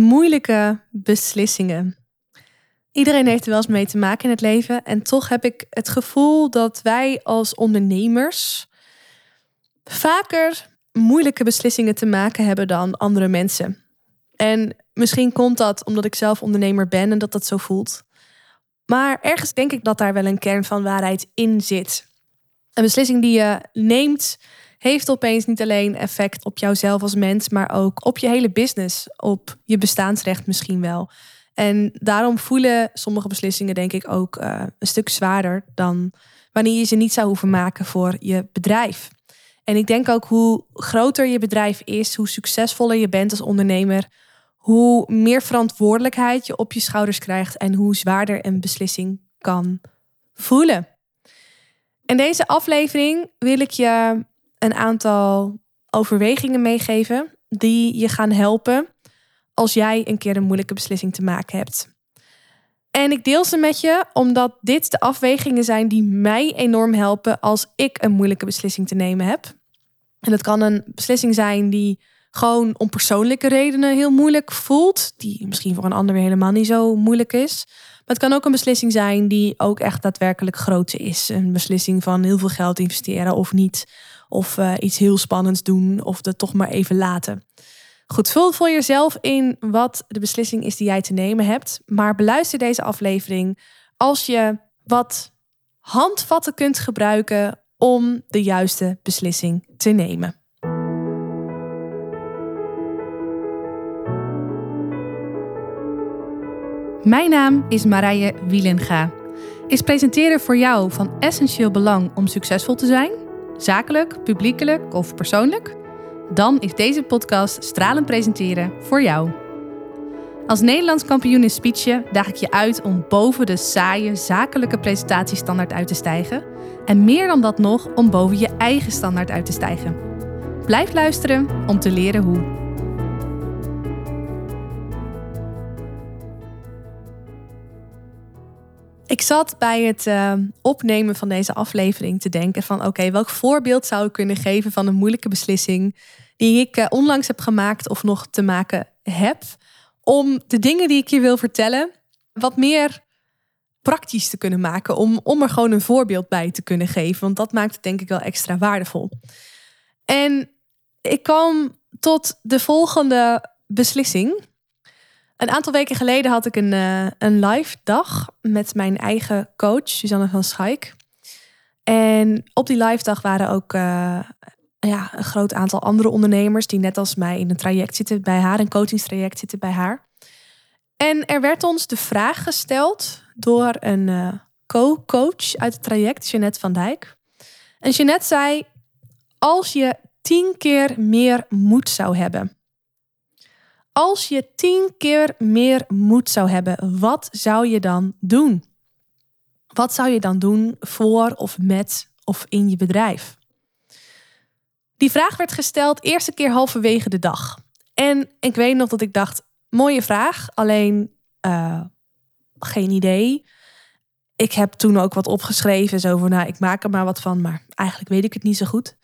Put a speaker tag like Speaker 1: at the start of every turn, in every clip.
Speaker 1: Moeilijke beslissingen. Iedereen heeft er wel eens mee te maken in het leven. En toch heb ik het gevoel dat wij als ondernemers vaker moeilijke beslissingen te maken hebben dan andere mensen. En misschien komt dat omdat ik zelf ondernemer ben en dat dat zo voelt. Maar ergens denk ik dat daar wel een kern van waarheid in zit. Een beslissing die je neemt, heeft opeens niet alleen effect op jouzelf als mens, maar ook op je hele business, op je bestaansrecht misschien wel. En daarom voelen sommige beslissingen, denk ik, ook uh, een stuk zwaarder dan wanneer je ze niet zou hoeven maken voor je bedrijf. En ik denk ook hoe groter je bedrijf is, hoe succesvoller je bent als ondernemer, hoe meer verantwoordelijkheid je op je schouders krijgt en hoe zwaarder een beslissing kan voelen. In deze aflevering wil ik je een aantal overwegingen meegeven die je gaan helpen als jij een keer een moeilijke beslissing te maken hebt. En ik deel ze met je omdat dit de afwegingen zijn die mij enorm helpen als ik een moeilijke beslissing te nemen heb. En het kan een beslissing zijn die gewoon om persoonlijke redenen heel moeilijk voelt, die misschien voor een ander weer helemaal niet zo moeilijk is. Maar het kan ook een beslissing zijn die ook echt daadwerkelijk groot is. Een beslissing van heel veel geld investeren of niet. Of uh, iets heel spannends doen of dat toch maar even laten. Goed, vul voor jezelf in wat de beslissing is die jij te nemen hebt. Maar beluister deze aflevering als je wat handvatten kunt gebruiken om de juiste beslissing te nemen. Mijn naam is Marije Wielenga. Is presenteren voor jou van essentieel belang om succesvol te zijn? Zakelijk, publiekelijk of persoonlijk? Dan is deze podcast Stralend Presenteren voor jou. Als Nederlands kampioen in speechen daag ik je uit om boven de saaie zakelijke presentatiestandaard uit te stijgen. En meer dan dat nog, om boven je eigen standaard uit te stijgen. Blijf luisteren om te leren hoe. Ik zat bij het uh, opnemen van deze aflevering te denken van oké, welk voorbeeld zou ik kunnen geven van een moeilijke beslissing die ik uh, onlangs heb gemaakt of nog te maken heb, om de dingen die ik je wil vertellen wat meer praktisch te kunnen maken, om, om er gewoon een voorbeeld bij te kunnen geven, want dat maakt het denk ik wel extra waardevol. En ik kwam tot de volgende beslissing. Een aantal weken geleden had ik een, uh, een live dag met mijn eigen coach, Suzanne van Schaik. En op die live dag waren ook uh, ja, een groot aantal andere ondernemers die net als mij in een traject zitten bij haar, een coachingstraject zitten bij haar. En er werd ons de vraag gesteld door een uh, co-coach uit het traject, Jeanette van Dijk. En Jeanette zei: Als je tien keer meer moed zou hebben, als je tien keer meer moed zou hebben, wat zou je dan doen? Wat zou je dan doen voor of met of in je bedrijf? Die vraag werd gesteld eerste keer halverwege de dag. En ik weet nog dat ik dacht, mooie vraag, alleen uh, geen idee. Ik heb toen ook wat opgeschreven, zo van, nou, ik maak er maar wat van, maar eigenlijk weet ik het niet zo goed.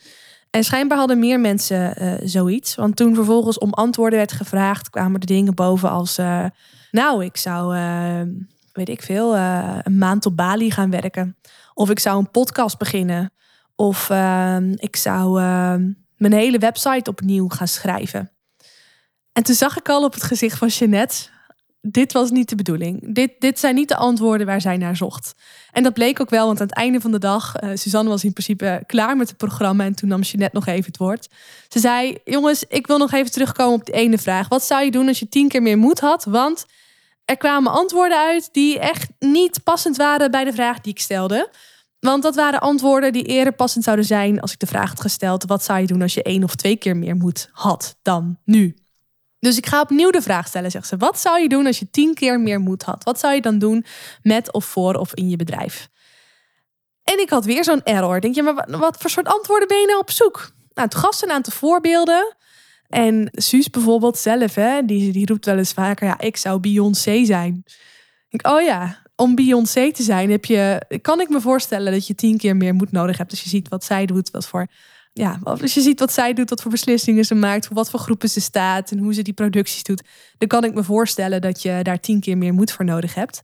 Speaker 1: En schijnbaar hadden meer mensen uh, zoiets. Want toen vervolgens om antwoorden werd gevraagd, kwamen er dingen boven als: uh, Nou, ik zou, uh, weet ik veel, een maand op Bali gaan werken. Of ik zou een podcast beginnen. Of ik zou mijn hele website opnieuw gaan schrijven. En toen zag ik al op het gezicht van Jeannette dit was niet de bedoeling. Dit, dit zijn niet de antwoorden waar zij naar zocht. En dat bleek ook wel, want aan het einde van de dag, uh, Suzanne was in principe klaar met het programma en toen nam ze net nog even het woord. Ze zei: Jongens, ik wil nog even terugkomen op die ene vraag. Wat zou je doen als je tien keer meer moed had? Want er kwamen antwoorden uit die echt niet passend waren bij de vraag die ik stelde. Want dat waren antwoorden die eerder passend zouden zijn als ik de vraag had gesteld: wat zou je doen als je één of twee keer meer moed had dan nu? Dus ik ga opnieuw de vraag stellen, zegt ze. Wat zou je doen als je tien keer meer moed had? Wat zou je dan doen met of voor of in je bedrijf? En ik had weer zo'n error. Denk je, maar wat voor soort antwoorden ben je nou op zoek? Nou, het gaf een aantal voorbeelden. En Suus bijvoorbeeld zelf, hè, die, die roept wel eens vaker, ja, ik zou Beyoncé zijn. Ik, oh ja, om Beyoncé te zijn heb je, kan ik me voorstellen dat je tien keer meer moed nodig hebt. Als je ziet wat zij doet, wat voor ja, als je ziet wat zij doet, wat voor beslissingen ze maakt, voor wat voor groepen ze staat en hoe ze die producties doet, dan kan ik me voorstellen dat je daar tien keer meer moed voor nodig hebt.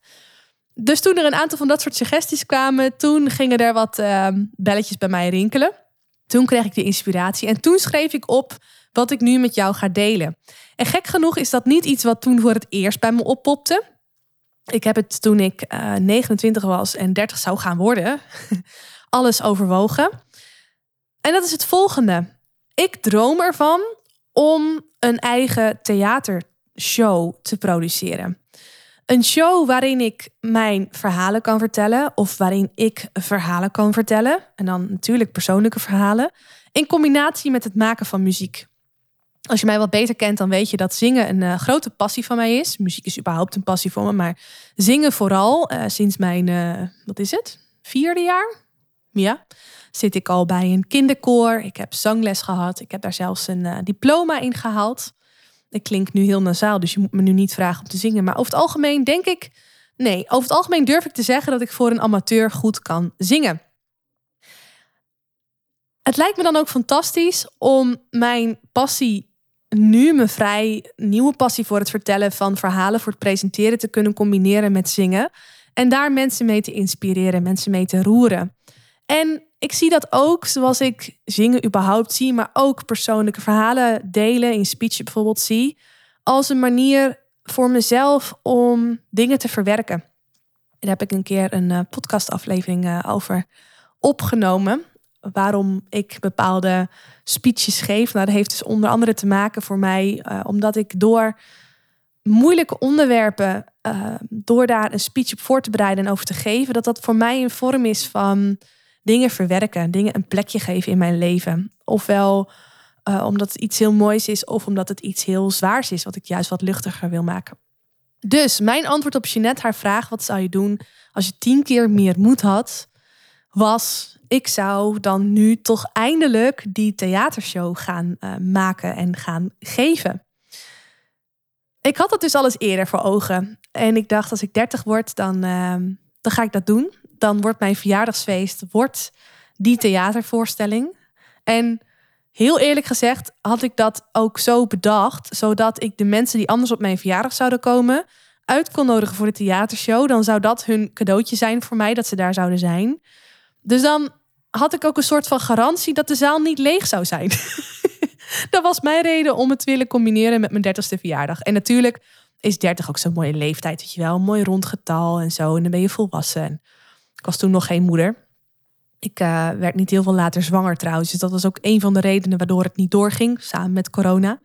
Speaker 1: Dus toen er een aantal van dat soort suggesties kwamen, toen gingen er wat ehm, belletjes bij mij rinkelen. Toen kreeg ik de inspiratie en toen schreef ik op wat ik nu met jou ga delen. En gek genoeg is dat niet iets wat toen voor het eerst bij me oppopte. Ik heb het toen ik uh, eh, 29 was en 30 zou gaan worden, alles overwogen. En dat is het volgende. Ik droom ervan om een eigen theatershow te produceren. Een show waarin ik mijn verhalen kan vertellen of waarin ik verhalen kan vertellen. En dan natuurlijk persoonlijke verhalen. In combinatie met het maken van muziek. Als je mij wat beter kent, dan weet je dat zingen een uh, grote passie van mij is. Muziek is überhaupt een passie voor me, maar zingen vooral uh, sinds mijn, uh, wat is het, vierde jaar? Ja, zit ik al bij een kinderkoor. Ik heb zangles gehad. Ik heb daar zelfs een diploma in gehaald. Ik klink nu heel nasaal, dus je moet me nu niet vragen om te zingen. Maar over het algemeen denk ik, nee, over het algemeen durf ik te zeggen dat ik voor een amateur goed kan zingen. Het lijkt me dan ook fantastisch om mijn passie nu mijn vrij nieuwe passie voor het vertellen van verhalen, voor het presenteren te kunnen combineren met zingen. En daar mensen mee te inspireren, mensen mee te roeren. En ik zie dat ook zoals ik zingen überhaupt zie, maar ook persoonlijke verhalen delen, in speech bijvoorbeeld zie, als een manier voor mezelf om dingen te verwerken. Daar heb ik een keer een uh, podcastaflevering uh, over opgenomen waarom ik bepaalde speeches geef. Nou, dat heeft dus onder andere te maken voor mij, uh, omdat ik door moeilijke onderwerpen, door daar een speech op voor te bereiden en over te geven, dat dat voor mij een vorm is van dingen verwerken, dingen een plekje geven in mijn leven. Ofwel uh, omdat het iets heel moois is, of omdat het iets heel zwaars is, wat ik juist wat luchtiger wil maken. Dus mijn antwoord op Jeanette, haar vraag: wat zou je doen als je tien keer meer moed had? Was ik zou dan nu toch eindelijk die theatershow gaan uh, maken en gaan geven. Ik had dat dus alles eerder voor ogen. En ik dacht, als ik 30 word, dan, uh, dan ga ik dat doen. Dan wordt mijn verjaardagsfeest wordt die theatervoorstelling. En heel eerlijk gezegd had ik dat ook zo bedacht, zodat ik de mensen die anders op mijn verjaardag zouden komen, uit kon nodigen voor de theatershow. Dan zou dat hun cadeautje zijn voor mij, dat ze daar zouden zijn. Dus dan had ik ook een soort van garantie dat de zaal niet leeg zou zijn. dat was mijn reden om het te willen combineren met mijn dertigste verjaardag. En natuurlijk is 30 ook zo'n mooie leeftijd, weet je wel. Een mooi rond getal en zo. En dan ben je volwassen. Ik was toen nog geen moeder. Ik uh, werd niet heel veel later zwanger trouwens. Dus dat was ook een van de redenen waardoor het niet doorging, samen met corona.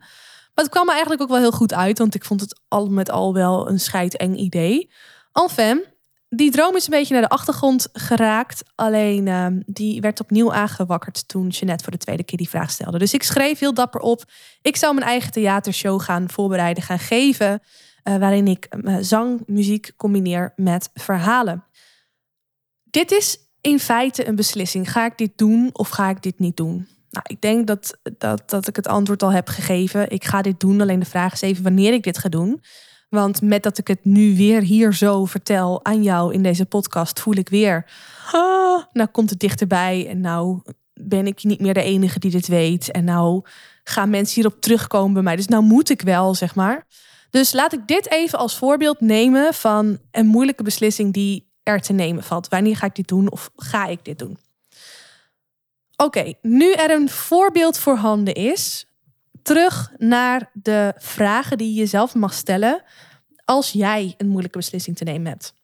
Speaker 1: Maar het kwam me eigenlijk ook wel heel goed uit, want ik vond het al met al wel een scheideng idee. Enfin, die droom is een beetje naar de achtergrond geraakt. Alleen uh, die werd opnieuw aangewakkerd toen Jeanette voor de tweede keer die vraag stelde. Dus ik schreef heel dapper op. Ik zou mijn eigen theatershow gaan voorbereiden, gaan geven. Uh, waarin ik uh, zang, muziek combineer met verhalen. Dit is in feite een beslissing. Ga ik dit doen of ga ik dit niet doen? Nou, ik denk dat, dat, dat ik het antwoord al heb gegeven. Ik ga dit doen. Alleen de vraag is even wanneer ik dit ga doen. Want met dat ik het nu weer hier zo vertel aan jou in deze podcast, voel ik weer. Ah, nou komt het dichterbij en nou ben ik niet meer de enige die dit weet. En nou gaan mensen hierop terugkomen bij mij. Dus nou moet ik wel, zeg maar. Dus laat ik dit even als voorbeeld nemen van een moeilijke beslissing die er te nemen valt. Wanneer ga ik dit doen of ga ik dit doen? Oké, nu er een voorbeeld voorhanden is, terug naar de vragen die je jezelf mag stellen als jij een moeilijke beslissing te nemen hebt.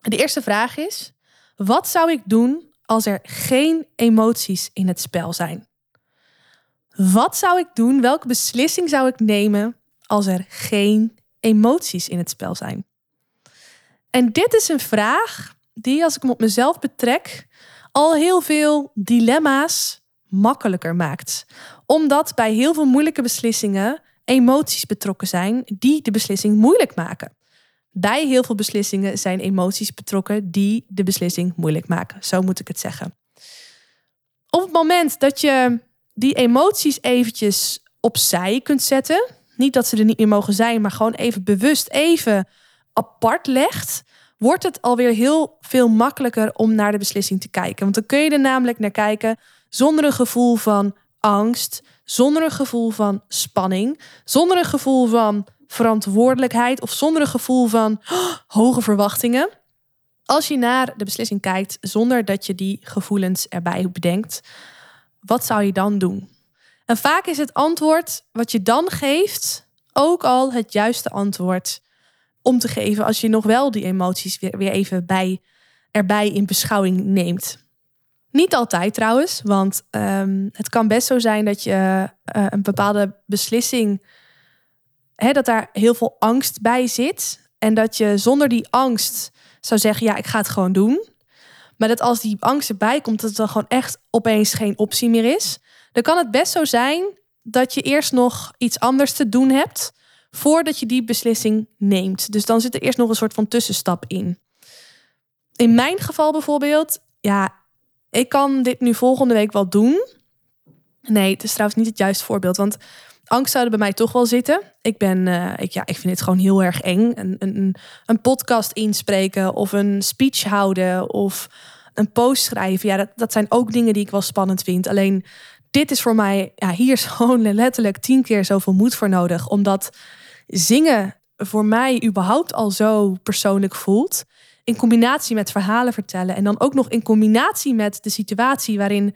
Speaker 1: De eerste vraag is: wat zou ik doen als er geen emoties in het spel zijn? Wat zou ik doen? Welke beslissing zou ik nemen als er geen emoties in het spel zijn? En dit is een vraag die, als ik hem op mezelf betrek, al heel veel dilemma's makkelijker maakt. Omdat bij heel veel moeilijke beslissingen emoties betrokken zijn die de beslissing moeilijk maken. Bij heel veel beslissingen zijn emoties betrokken die de beslissing moeilijk maken. Zo moet ik het zeggen. Op het moment dat je die emoties eventjes opzij kunt zetten, niet dat ze er niet meer mogen zijn, maar gewoon even bewust even apart legt, wordt het alweer heel veel makkelijker om naar de beslissing te kijken. Want dan kun je er namelijk naar kijken zonder een gevoel van angst, zonder een gevoel van spanning, zonder een gevoel van verantwoordelijkheid of zonder een gevoel van oh, hoge verwachtingen. Als je naar de beslissing kijkt zonder dat je die gevoelens erbij bedenkt, wat zou je dan doen? En vaak is het antwoord wat je dan geeft ook al het juiste antwoord om te geven als je nog wel die emoties weer, weer even bij, erbij in beschouwing neemt. Niet altijd trouwens, want ehm, het kan best zo zijn dat je uh, een bepaalde beslissing, hè, dat daar heel veel angst bij zit. En dat je zonder die angst zou zeggen, ja, ik ga het gewoon doen. Maar dat als die angst erbij komt, dat het dan gewoon echt opeens geen optie meer is. Dan kan het best zo zijn dat je eerst nog iets anders te doen hebt voordat je die beslissing neemt. Dus dan zit er eerst nog een soort van tussenstap in. In mijn geval bijvoorbeeld, ja, ik kan dit nu volgende week wel doen. Nee, het is trouwens niet het juiste voorbeeld, want angst zou er bij mij toch wel zitten. Ik ben, uh, ik, ja, ik vind het gewoon heel erg eng. Een, een, een podcast inspreken of een speech houden of een post schrijven. Ja, dat, dat zijn ook dingen die ik wel spannend vind. Alleen dit is voor mij, ja, hier is gewoon letterlijk tien keer zoveel moed voor nodig. Omdat zingen voor mij überhaupt al zo persoonlijk voelt. In combinatie met verhalen vertellen. En dan ook nog in combinatie met de situatie waarin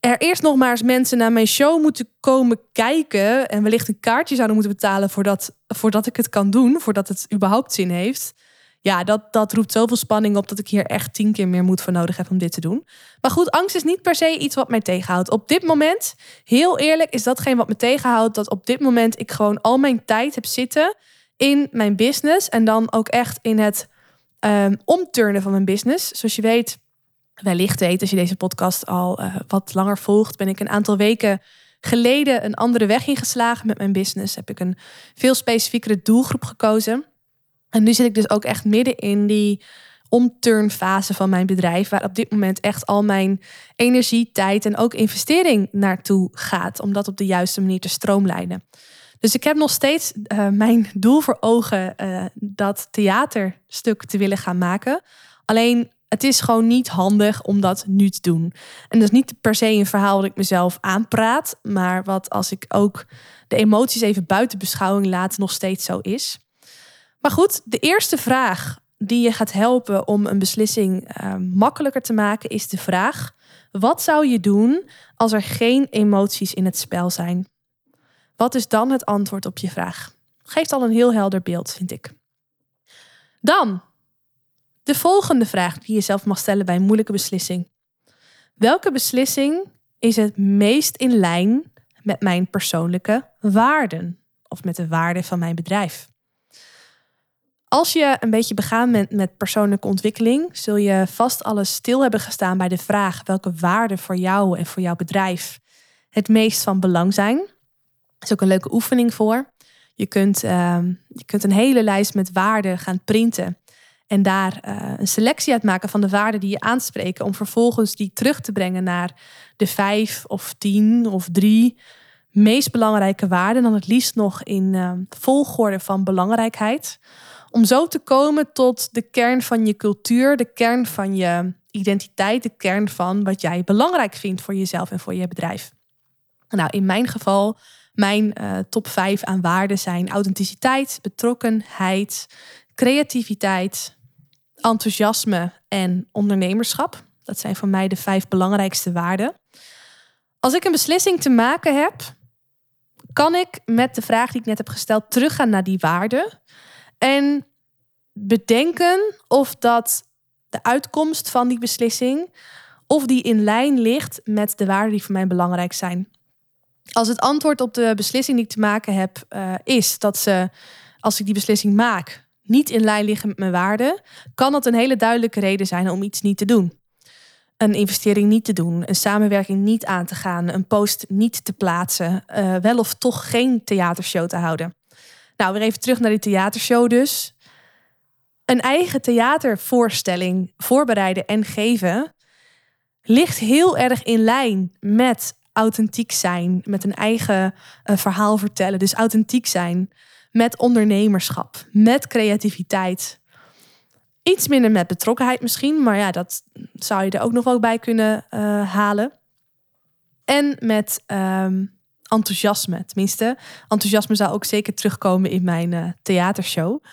Speaker 1: er eerst nog maar eens mensen naar mijn show moeten komen kijken. En wellicht een kaartje zouden moeten betalen voordat, voordat ik het kan doen. Voordat het überhaupt zin heeft ja, dat, dat roept zoveel spanning op dat ik hier echt tien keer meer moed voor nodig heb om dit te doen. Maar goed, angst is niet per se iets wat mij tegenhoudt. Op dit moment, heel eerlijk, is datgene wat me tegenhoudt. Dat op dit moment ik gewoon al mijn tijd heb zitten in mijn business. En dan ook echt in het um, omturnen van mijn business. Zoals je weet, wellicht weet als je deze podcast al uh, wat langer volgt, ben ik een aantal weken geleden een andere weg ingeslagen met mijn business. Heb ik een veel specifiekere doelgroep gekozen. En nu zit ik dus ook echt midden in die omturnfase van mijn bedrijf, waar op dit moment echt al mijn energie, tijd en ook investering naartoe gaat, om dat op de juiste manier te stroomlijnen. Dus ik heb nog steeds uh, mijn doel voor ogen uh, dat theaterstuk te willen gaan maken. Alleen het is gewoon niet handig om dat nu te doen. En dat is niet per se een verhaal dat ik mezelf aanpraat, maar wat als ik ook de emoties even buiten beschouwing laat, nog steeds zo is. Maar goed, de eerste vraag die je gaat helpen om een beslissing uh, makkelijker te maken is de vraag: wat zou je doen als er geen emoties in het spel zijn? Wat is dan het antwoord op je vraag? Geeft al een heel helder beeld, vind ik. Dan de volgende vraag die je zelf mag stellen bij een moeilijke beslissing. Welke beslissing is het meest in lijn met mijn persoonlijke waarden of met de waarden van mijn bedrijf? Als je een beetje begaan bent met persoonlijke ontwikkeling, zul je vast alles stil hebben gestaan bij de vraag welke waarden voor jou en voor jouw bedrijf het meest van belang zijn. Dat is ook een leuke oefening voor. Je kunt, uh, je kunt een hele lijst met waarden gaan printen en daar uh, een selectie uit maken van de waarden die je aanspreken, om vervolgens die terug te brengen naar de vijf of tien of drie meest belangrijke waarden. Dan het liefst nog in uh, volgorde van belangrijkheid om zo te komen tot de kern van je cultuur, de kern van je identiteit, de kern van wat jij belangrijk vindt voor jezelf en voor je bedrijf. Nou, in mijn geval, mijn uh, top 5 aan waarden zijn authenticiteit, betrokkenheid, creativiteit, enthousiasme en ondernemerschap. Dat zijn voor mij de vijf belangrijkste waarden. Als ik een beslissing te maken heb, kan ik met de vraag die ik net heb gesteld teruggaan naar die waarden en bedenken of dat de uitkomst van die beslissing, of die in lijn ligt met de waarden die voor mij belangrijk zijn. Als het antwoord op de beslissing die ik te maken heb uh, is dat ze, als ik die beslissing maak, niet in lijn liggen met mijn waarden, kan dat een hele duidelijke reden zijn om iets niet te doen. Een investering niet te doen, een samenwerking niet aan te gaan, een post niet te plaatsen, uh, wel of toch geen theatershow te houden. Nou, weer even terug naar die theatershow dus. Een eigen theatervoorstelling voorbereiden en geven ligt heel erg in lijn met authentiek zijn, met een eigen uh, verhaal vertellen. Dus authentiek zijn met ondernemerschap, met creativiteit. Iets minder met betrokkenheid misschien, maar ja, dat zou je er ook nog wel bij kunnen uh, halen. En met ehm, enthousiasme. Tenminste, enthousiasme zou ook zeker terugkomen in mijn uh, theatershow.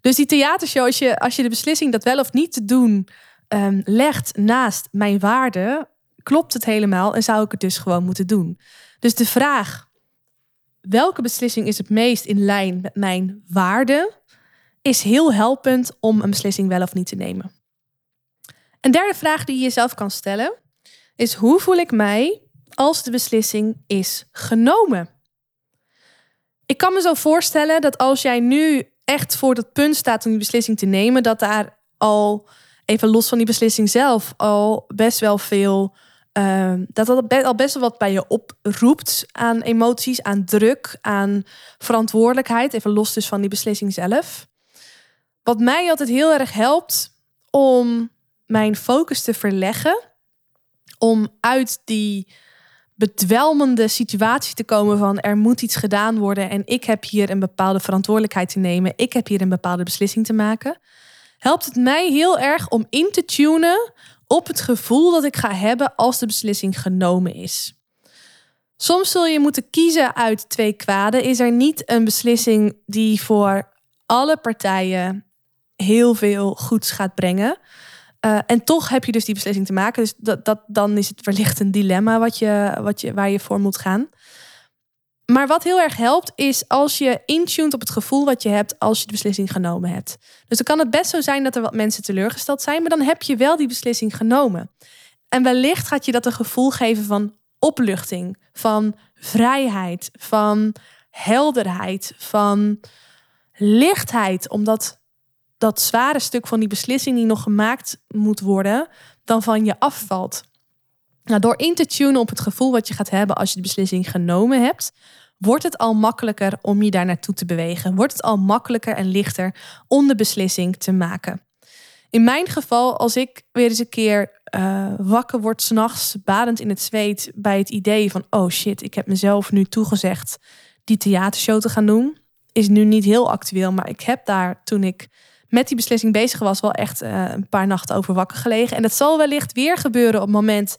Speaker 1: Dus die theatershow, als je, als je de beslissing dat wel of niet te doen um, legt naast mijn waarde, klopt het helemaal en zou ik het dus gewoon moeten doen. Dus de vraag, welke beslissing is het meest in lijn met mijn waarde, is heel helpend om een beslissing wel of niet te nemen. Een derde vraag die je jezelf kan stellen is: hoe voel ik mij als de beslissing is genomen? Ik kan me zo voorstellen dat als jij nu echt voor dat punt staat om die beslissing te nemen, dat daar al even los van die beslissing zelf al best wel veel. Uh, dat dat al best wel wat bij je oproept aan emoties, aan druk, aan verantwoordelijkheid. Even los dus van die beslissing zelf. Wat mij altijd heel erg helpt om mijn focus te verleggen, om uit die bedwelmende situatie te komen van er moet iets gedaan worden en ik heb hier een bepaalde verantwoordelijkheid te nemen, ik heb hier een bepaalde beslissing te maken, helpt het mij heel erg om in te tunen op het gevoel dat ik ga hebben als de beslissing genomen is. Soms zul je moeten kiezen uit twee kwaden. Is er niet een beslissing die voor alle partijen heel veel goeds gaat brengen? Uh, en toch heb je dus die beslissing te maken. Dus dat, dat, dan is het wellicht een dilemma wat je, wat je, waar je voor moet gaan. Maar wat heel erg helpt, is als je intuned op het gevoel wat je hebt als je de beslissing genomen hebt. Dus dan kan het best zo zijn dat er wat mensen teleurgesteld zijn, maar dan heb je wel die beslissing genomen. En wellicht gaat je dat een gevoel geven van opluchting, van vrijheid, van helderheid, van lichtheid, omdat dat zware stuk van die beslissing die nog gemaakt moet worden, dan van je afvalt. Nou, door in te tunen op het gevoel wat je gaat hebben als je de beslissing genomen hebt, wordt het al makkelijker om je daar naartoe te bewegen. Wordt het al makkelijker en lichter om de beslissing te maken. In mijn geval, als ik weer eens een keer uh, wakker word s'nachts, badend in het zweet, bij het idee van: oh shit, ik heb mezelf nu toegezegd die theatershow te gaan doen, is nu niet heel actueel. Maar ik heb daar toen ik met die beslissing bezig was, wel echt uh, een paar nachten over wakker gelegen. En dat zal wellicht weer gebeuren op het moment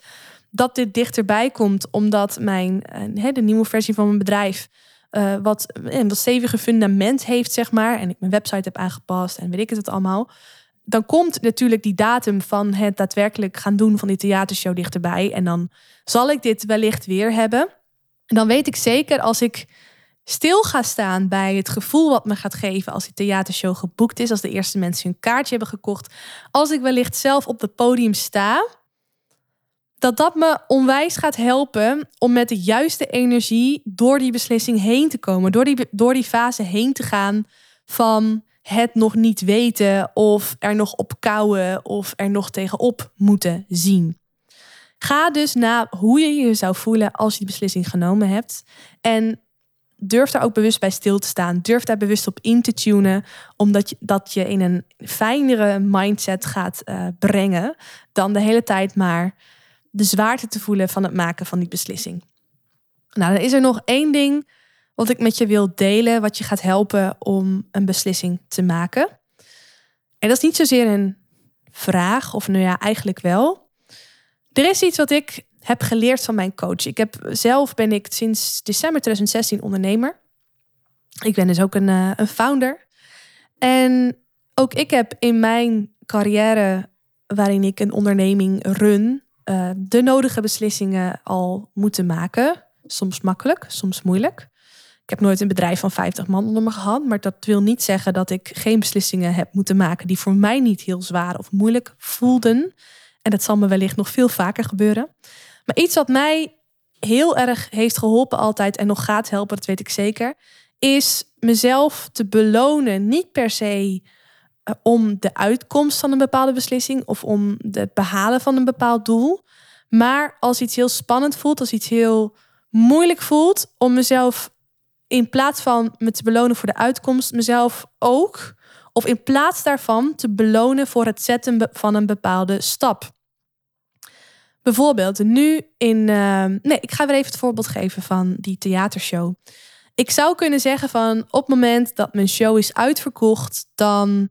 Speaker 1: dat dit dichterbij komt, omdat mijn uh, de nieuwe versie van mijn bedrijf uh, wat een wat fundament heeft, zeg maar, en ik mijn website heb aangepast en weet ik het allemaal, dan komt natuurlijk die datum van het daadwerkelijk gaan doen van die theatershow dichterbij. En dan zal ik dit wellicht weer hebben. En dan weet ik zeker als ik stil ga staan bij het gevoel wat me gaat geven als die theatershow geboekt is, als de eerste mensen hun kaartje hebben gekocht, als ik wellicht zelf op het podium sta, dat dat me onwijs gaat helpen om met de juiste energie door die beslissing heen te komen, door die, door die fase heen te gaan van het nog niet weten of er nog op kouwen of er nog tegenop moeten zien. Ga dus na hoe je je zou voelen als je die beslissing genomen hebt. En durf daar ook bewust bij stil te staan. Durf daar bewust op in te tunen, omdat je, dat je in een fijnere mindset gaat uh, brengen dan de hele tijd maar de zwaarte te voelen van het maken van die beslissing. Nou, dan is er nog één ding wat ik met je wil delen, wat je gaat helpen om een beslissing te maken. En dat is niet zozeer een vraag, of nou ja, eigenlijk wel. Er is iets wat ik heb geleerd van mijn coach. Ik heb zelf ben ik sinds december 2016 ondernemer. Ik ben dus ook een, uh, een founder. En ook ik heb in mijn carrière, waarin ik een onderneming run, uh, de nodige beslissingen al moeten maken. Soms makkelijk, soms moeilijk. Ik heb nooit een bedrijf van 50 man onder me gehad, maar dat wil niet zeggen dat ik geen beslissingen heb moeten maken die voor mij niet heel zwaar of moeilijk voelden. En dat zal me wellicht nog veel vaker gebeuren. Maar iets wat mij heel erg heeft geholpen altijd en nog gaat helpen, dat weet ik zeker, is mezelf te belonen. Niet per se eh, om de uitkomst van een bepaalde beslissing of om het behalen van een bepaald doel. Maar als iets heel spannend voelt, als iets heel moeilijk voelt, om mezelf in plaats van me te belonen voor de uitkomst, mezelf ook, of in plaats daarvan te belonen voor het zetten van een bepaalde stap. Bijvoorbeeld nu in. Uh, nee, ik ga weer even het voorbeeld geven van die theatershow. Ik zou kunnen zeggen van op het moment dat mijn show is uitverkocht, dan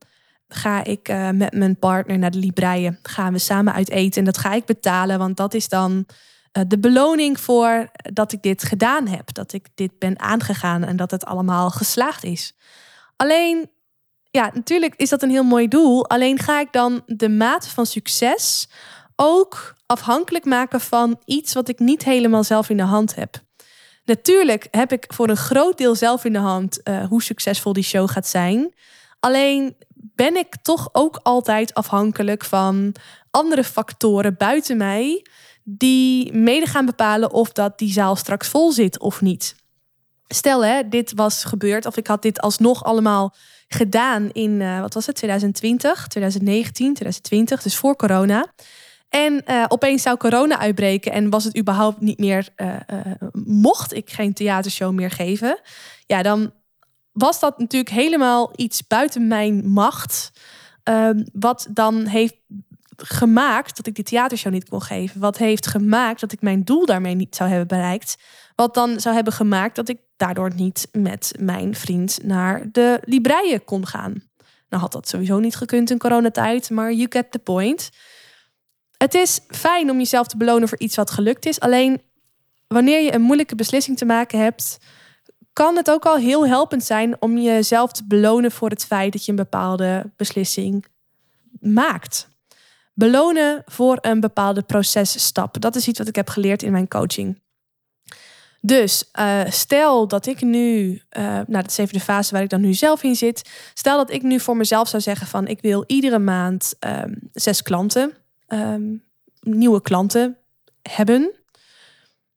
Speaker 1: ga ik eh, met mijn partner naar de Libreien. Gaan we samen uit eten en dat ga ik betalen, want dat is dan eh, de beloning voor dat ik dit gedaan heb. Dat ik dit ben aangegaan en dat het allemaal geslaagd is. Alleen, ja, natuurlijk is dat een heel mooi doel. Alleen ga ik dan de mate van succes ook afhankelijk maken van iets wat ik niet helemaal zelf in de hand heb. Natuurlijk heb ik voor een groot deel zelf in de hand uh, hoe succesvol die show gaat zijn. Alleen ben ik toch ook altijd afhankelijk van andere factoren buiten mij die mede gaan bepalen of dat die zaal straks vol zit of niet. Stel hè, dit was gebeurd of ik had dit alsnog allemaal gedaan in, uh, wat was het, 2020, 2019, 2020, dus voor corona. En uh, opeens zou corona uitbreken en was het überhaupt niet meer, uh, mocht ik geen theatershow meer geven. Ja, dan was dat natuurlijk helemaal iets buiten mijn macht. Ehm, wat dan heeft gemaakt dat ik die theatershow niet kon geven. Wat heeft gemaakt dat ik mijn doel daarmee niet zou hebben bereikt. Wat dan zou hebben gemaakt dat ik daardoor niet met mijn vriend naar de Libreien kon gaan. Nou had dat sowieso niet gekund in coronatijd, maar you get the point. Het is fijn om jezelf te belonen voor iets wat gelukt is. Alleen wanneer je een moeilijke beslissing te maken hebt, kan het ook al heel helpend zijn om jezelf te belonen voor het feit dat je een bepaalde beslissing maakt. Belonen voor een bepaalde processtap. Dat is iets wat ik heb geleerd in mijn coaching. Dus uh, stel dat ik nu, uh, nou dat is even de fase waar ik dan nu zelf in zit. Stel dat ik nu voor mezelf zou zeggen van ik wil iedere maand um, zes klanten, um, nieuwe klanten hebben.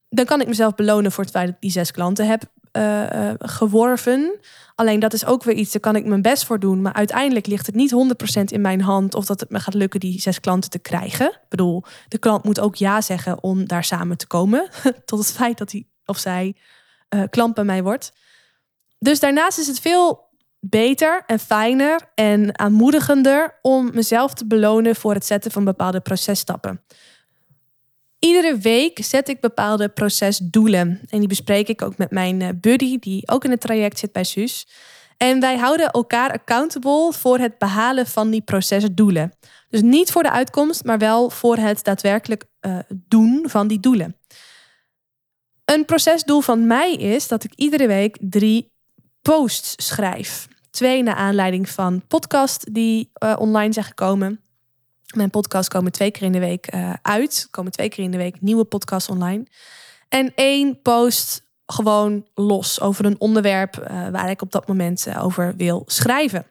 Speaker 1: Dan kan ik mezelf belonen voor het feit dat ik die zes klanten heb uh, geworven. Alleen dat is ook weer iets, daar kan ik mijn best voor doen. Maar uiteindelijk ligt het niet 100% in mijn hand of dat het me gaat lukken die zes klanten te krijgen. Bedoel, de klant moet ook ja zeggen om daar samen te komen. Tot het feit dat hij of zij uh, klant bij mij wordt. Dus daarnaast is het veel beter en fijner en aanmoedigender om mezelf te belonen voor het zetten van bepaalde processtappen. Iedere week zet ik bepaalde procesdoelen. En die bespreek ik ook met mijn eh, buddy, die ook in het traject zit bij SUS. En wij houden elkaar accountable voor het behalen van die procesdoelen. Dus niet voor de uitkomst, maar wel voor het daadwerkelijk uh, doen van die doelen. Een procesdoel van mij is dat ik iedere week drie posts schrijf. Twee naar aanleiding van podcasts die uh, online zijn gekomen. Mijn podcasts komen twee keer in de week uh, uit. komen twee keer in de week nieuwe podcasts online. En één post gewoon los over een onderwerp uh, waar ik op dat moment over wil schrijven.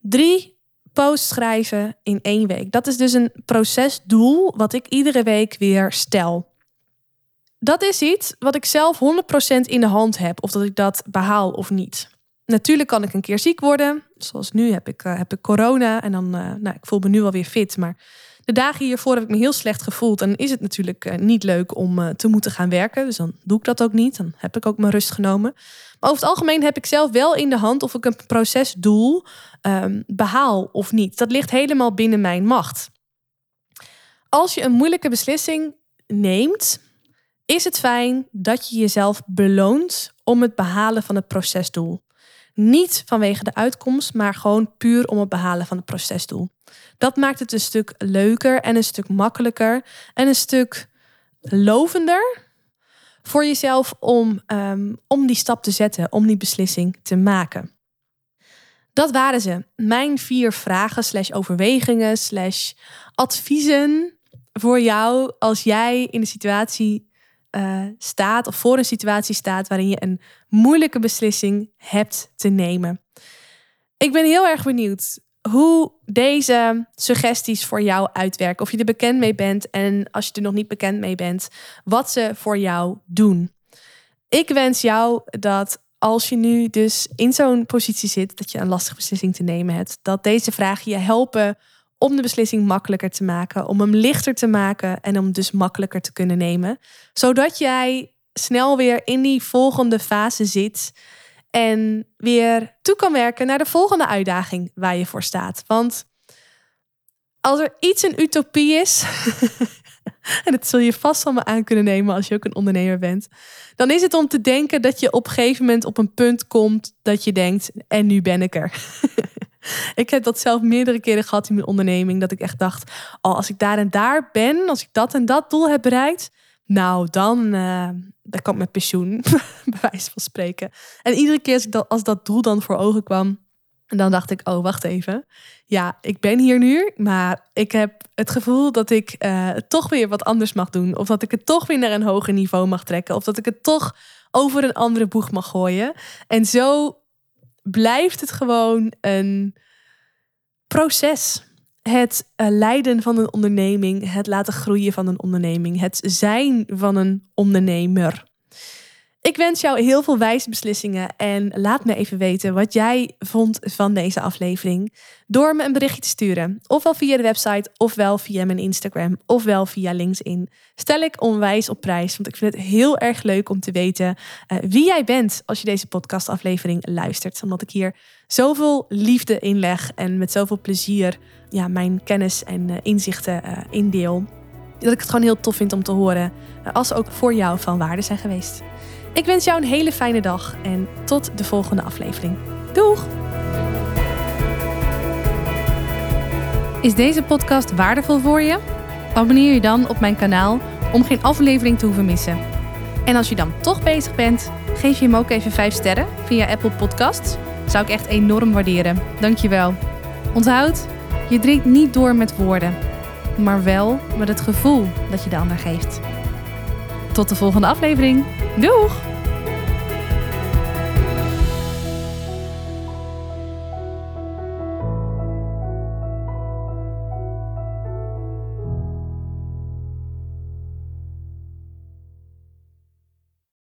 Speaker 1: Drie posts schrijven in één week. Dat is dus een procesdoel wat ik iedere week weer stel. Dat is iets wat ik zelf 100% in de hand heb, of dat ik dat behaal of niet. Natuurlijk kan ik een keer ziek worden. Zoals nu heb ik, uh, heb ik corona. En dan, uh, nou, ik voel me nu alweer fit. Maar de dagen hiervoor heb ik me heel slecht gevoeld. En is het natuurlijk uh, niet leuk om te moeten gaan werken. Dus dan doe ik dat ook niet. Dan heb ik ook mijn rust genomen. Maar over het algemeen heb ik zelf wel in de hand of ik een procesdoel um, behaal of niet. Dat ligt helemaal binnen mijn macht. Als je een moeilijke beslissing neemt, is het fijn dat je jezelf beloont om het behalen van het procesdoel. Niet vanwege de uitkomst, maar gewoon puur om het behalen van het procesdoel. Dat maakt het een stuk leuker en een stuk makkelijker en een stuk lovender voor jezelf om, um, om die stap te zetten, om die beslissing te maken. Dat waren ze. Mijn vier vragen, slash overwegingen, slash adviezen voor jou als jij in de situatie uh, staat of voor een situatie staat waarin je een moeilijke beslissing hebt te nemen. Ik ben heel erg benieuwd hoe deze suggesties voor jou uitwerken. Of je er bekend mee bent en als je er nog niet bekend mee bent, wat ze voor jou doen. Ik wens jou dat als je nu dus in zo'n positie zit dat je een lastige beslissing te nemen hebt, dat deze vragen je helpen om de beslissing makkelijker te maken, om hem lichter te maken en om dus makkelijker te kunnen nemen. Zodat jij snel weer in die volgende fase zit en weer toe kan werken naar de volgende uitdaging waar je voor staat. Want als er iets een utopie is, en dat zul je vast me aan kunnen nemen als je ook een ondernemer bent, dan is het om te denken dat je op een gegeven moment op een punt komt dat je denkt, en nu ben ik er. ik heb dat zelf meerdere keren gehad in mijn onderneming. Dat ik echt dacht, oh, als ik daar en daar ben, als ik dat en dat doel heb bereikt, nou dan, uh, dan kan ik met pensioen, bij wijze van spreken. En iedere keer als, dat, als dat doel dan voor ogen kwam, dan dacht ik, oh, wacht even. Ja, ik ben hier nu, maar ik heb het gevoel dat ik uh, toch weer wat anders mag doen. Of dat ik het toch weer naar een hoger niveau mag trekken. Of dat ik het toch over een andere boeg mag gooien. En zo blijft het gewoon een proces. Het uh, leiden van een onderneming, het laten groeien van een onderneming, het zijn van een ondernemer. Ik wens jou heel veel wijze beslissingen en laat me even weten wat jij vond van deze aflevering door me een berichtje te sturen. Ofwel via de website, ofwel via mijn Instagram, ofwel via LinkedIn. Stel ik onwijs op prijs, want ik vind het heel erg leuk om te weten uh, wie jij bent als je deze podcastaflevering luistert. Omdat ik hier zoveel liefde in leg en met zoveel plezier ja, mijn kennis en uh, inzichten uh, indeel. Dat ik het gewoon heel tof vind om te horen als ze ook voor jou van waarde zijn geweest. Ik wens jou een hele fijne dag en tot de volgende aflevering. Doeg! Is deze podcast waardevol voor je? Abonneer je dan op mijn kanaal om geen aflevering te hoeven missen. En als je dan toch bezig bent, geef je hem ook even 5 sterren via Apple Podcasts. Zou ik echt enorm waarderen. Dankjewel. Onthoud, je drinkt niet door met woorden, maar wel met het gevoel dat je de ander geeft. Tot de volgende aflevering. Doeg!